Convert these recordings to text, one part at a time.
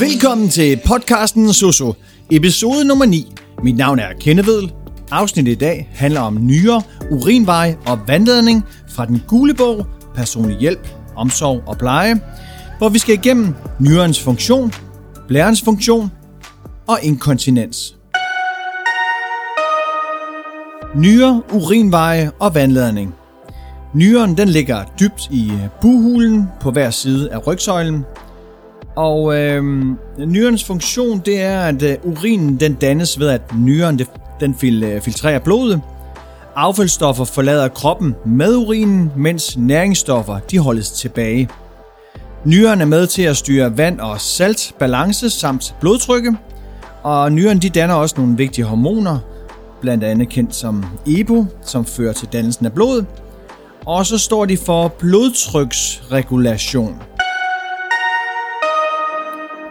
Velkommen til podcasten Soso, episode nummer 9. Mit navn er Kennevedel. Afsnittet i dag handler om nyere, urinvej og vandladning fra den gule bog, personlig hjælp, omsorg og pleje, hvor vi skal igennem nyrens funktion, blærens funktion og inkontinens. Nyre, urinveje og vandladning. Nyren den ligger dybt i buhulen på hver side af rygsøjlen. Og øh, nyrens funktion det er, at øh, urinen den dannes ved, at nyren det, den fil, øh, filtrerer blodet. Affaldsstoffer forlader kroppen med urinen, mens næringsstoffer de holdes tilbage. Nyren er med til at styre vand- og saltbalance samt blodtrykke. Og nyren de danner også nogle vigtige hormoner, blandt andet kendt som EPO, som fører til dannelsen af blod. Og så står de for blodtryksregulation.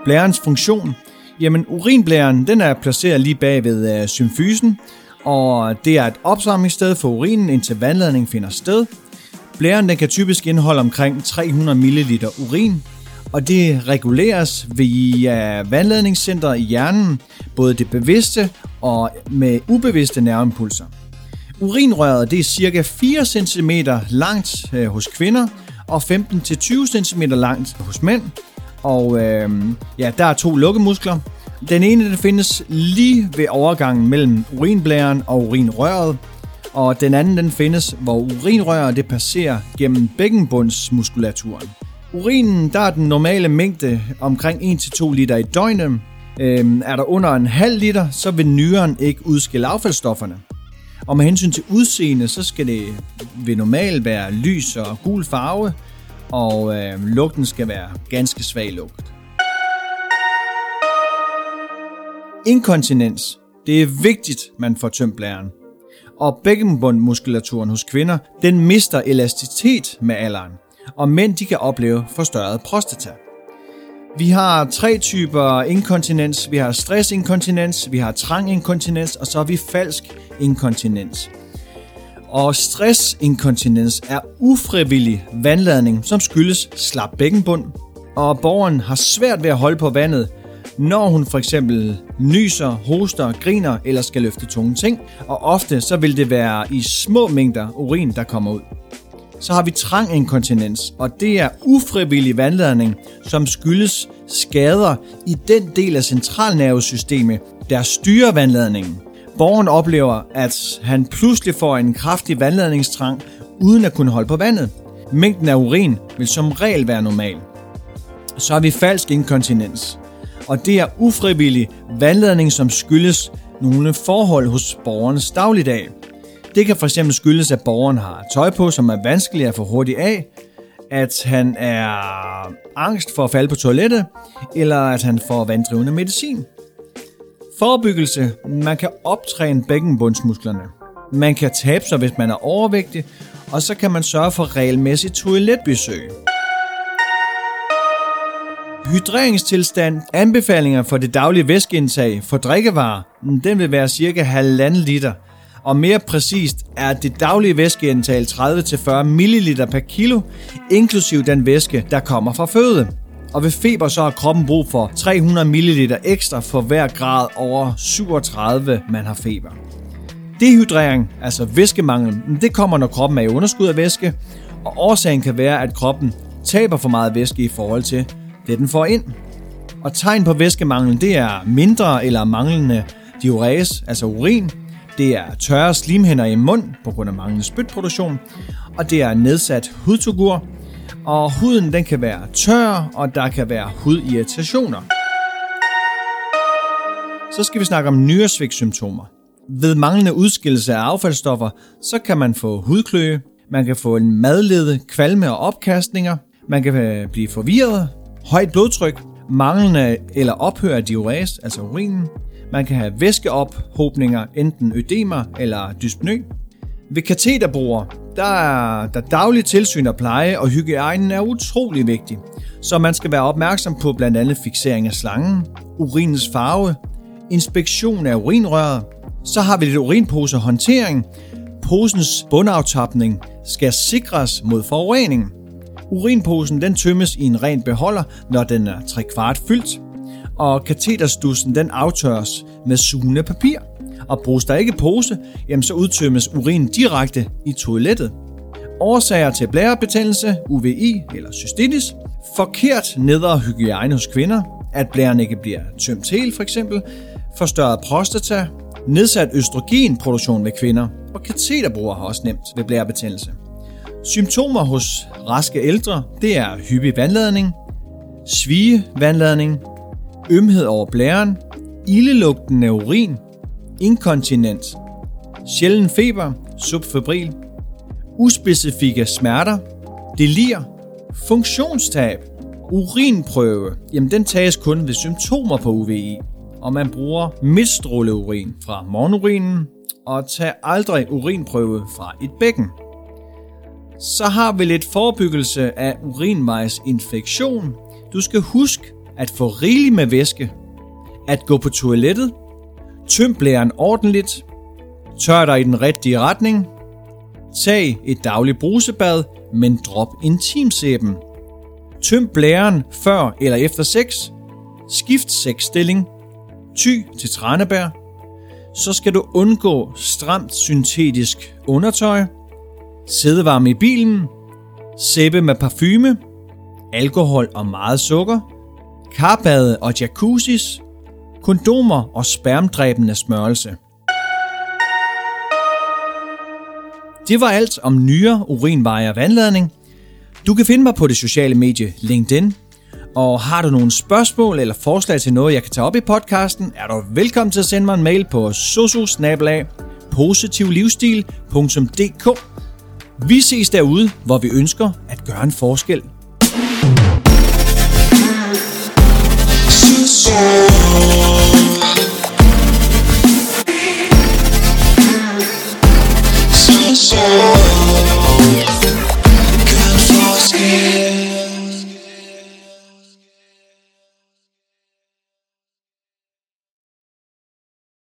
Blærens funktion. Jamen, urinblæren den er placeret lige bag ved øh, symfysen, og det er et opsamlingssted for urinen, indtil vandladning finder sted. Blæren den kan typisk indeholde omkring 300 ml urin, og det reguleres via vandladningscentret i hjernen, både det bevidste og med ubevidste nerveimpulser. Urinrøret det er cirka 4 cm langt øh, hos kvinder og 15-20 cm langt hos mænd. Og øh, ja, der er to lukkemuskler. Den ene den findes lige ved overgangen mellem urinblæren og urinrøret, og den anden den findes, hvor urinrøret det passerer gennem bækkenbundsmuskulaturen. Urinen, der er den normale mængde omkring 1-2 liter i døgnet. Øhm, er der under en halv liter, så vil nyren ikke udskille affaldsstofferne. Og med hensyn til udseende, så skal det ved normalt være lys og gul farve, og øh, lugten skal være ganske svag lugt. Inkontinens. Det er vigtigt, man får tømt blæren. Og bækkenbundmuskulaturen hos kvinder, den mister elasticitet med alderen, og mænd de kan opleve forstørret prostata. Vi har tre typer inkontinens. Vi har stressinkontinens, vi har tranginkontinens, og så har vi falsk inkontinens. Og stressinkontinens er ufrivillig vandladning, som skyldes slap bækkenbund, og borgeren har svært ved at holde på vandet, når hun for eksempel nyser, hoster, griner eller skal løfte tunge ting, og ofte så vil det være i små mængder urin, der kommer ud. Så har vi tranginkontinens, og det er ufrivillig vandladning, som skyldes skader i den del af centralnervesystemet, der styrer vandladningen. Borgeren oplever, at han pludselig får en kraftig vandladningstrang, uden at kunne holde på vandet. Mængden af urin vil som regel være normal. Så har vi falsk inkontinens, og det er ufrivillig vandladning, som skyldes nogle forhold hos borgernes dagligdag. Det kan fx skyldes, at borgeren har tøj på, som er vanskeligt at få hurtigt af, at han er angst for at falde på toilettet, eller at han får vanddrivende medicin. Forebyggelse. Man kan optræne bækkenbundsmusklerne. Man kan tabe sig, hvis man er overvægtig, og så kan man sørge for regelmæssigt toiletbesøg. Hydreringstilstand. Anbefalinger for det daglige væskeindtag for drikkevarer. Den vil være cirka 1,5 liter. Og mere præcist er det daglige væskeindtag 30-40 ml per kilo, inklusiv den væske, der kommer fra føde. Og ved feber så har kroppen brug for 300 ml ekstra for hver grad over 37, man har feber. Dehydrering, altså væskemangel, det kommer når kroppen er i underskud af væske, og årsagen kan være, at kroppen taber for meget væske i forhold til det, den får ind. Og tegn på væskemangel, det er mindre eller manglende diurese, altså urin, det er tørre slimhinder i mund på grund af manglende spytproduktion, og det er nedsat hudtugur, og huden den kan være tør, og der kan være hudirritationer. Så skal vi snakke om nyresvigtsymptomer. Ved manglende udskillelse af affaldsstoffer, så kan man få hudkløe, man kan få en madlede, kvalme og opkastninger, man kan øh, blive forvirret, højt blodtryk, manglende eller ophør af diurese, altså urinen, man kan have væskeophobninger, enten ødemer eller dyspnø. Ved kateterbrugere, der er der daglig tilsyn og pleje, og hygiejnen er utrolig vigtig. Så man skal være opmærksom på blandt andet fixering af slangen, urinens farve, inspektion af urinrøret. Så har vi lidt urinposehåndtering. Posens bundaftapning skal sikres mod forurening. Urinposen den tømmes i en ren beholder, når den er 3 kvart fyldt. og kateterstussen den aftørres med sugende papir. Og bruges der ikke pose, jamen så udtømmes urin direkte i toilettet. Årsager til blærebetændelse, UVI eller cystitis, forkert nedre hygiejne hos kvinder, at blæren ikke bliver tømt helt for eksempel, forstørret prostata, nedsat østrogenproduktion ved kvinder, og kateterbrugere har også nemt ved blærebetændelse. Symptomer hos raske ældre, det er hyppig vandladning, svige vandladning, ømhed over blæren, ildelugtende urin, inkontinens, sjælden feber, subfebril, uspecifikke smerter, delir, funktionstab, urinprøve, jamen den tages kun ved symptomer på UVI, og man bruger midtstråleurin fra morgenurinen, og tager aldrig urinprøve fra et bækken. Så har vi lidt forebyggelse af urinvejsinfektion. Du skal huske at få rigeligt med væske, at gå på toilettet, tøm blæren ordentligt, tør dig i den rigtige retning, tag et dagligt brusebad, men drop intimsæben. Tøm blæren før eller efter sex, skift sexstilling, ty til tranebær, så skal du undgå stramt syntetisk undertøj, sædevarme i bilen, sæbe med parfume, alkohol og meget sukker, karbade og jacuzzis, kondomer og spermdræbende smørelse. Det var alt om nyere urinveje og vandladning. Du kan finde mig på det sociale medie LinkedIn. Og har du nogle spørgsmål eller forslag til noget, jeg kan tage op i podcasten, er du velkommen til at sende mig en mail på sosu positivlivsstil.dk. Vi ses derude, hvor vi ønsker at gøre en forskel. soul.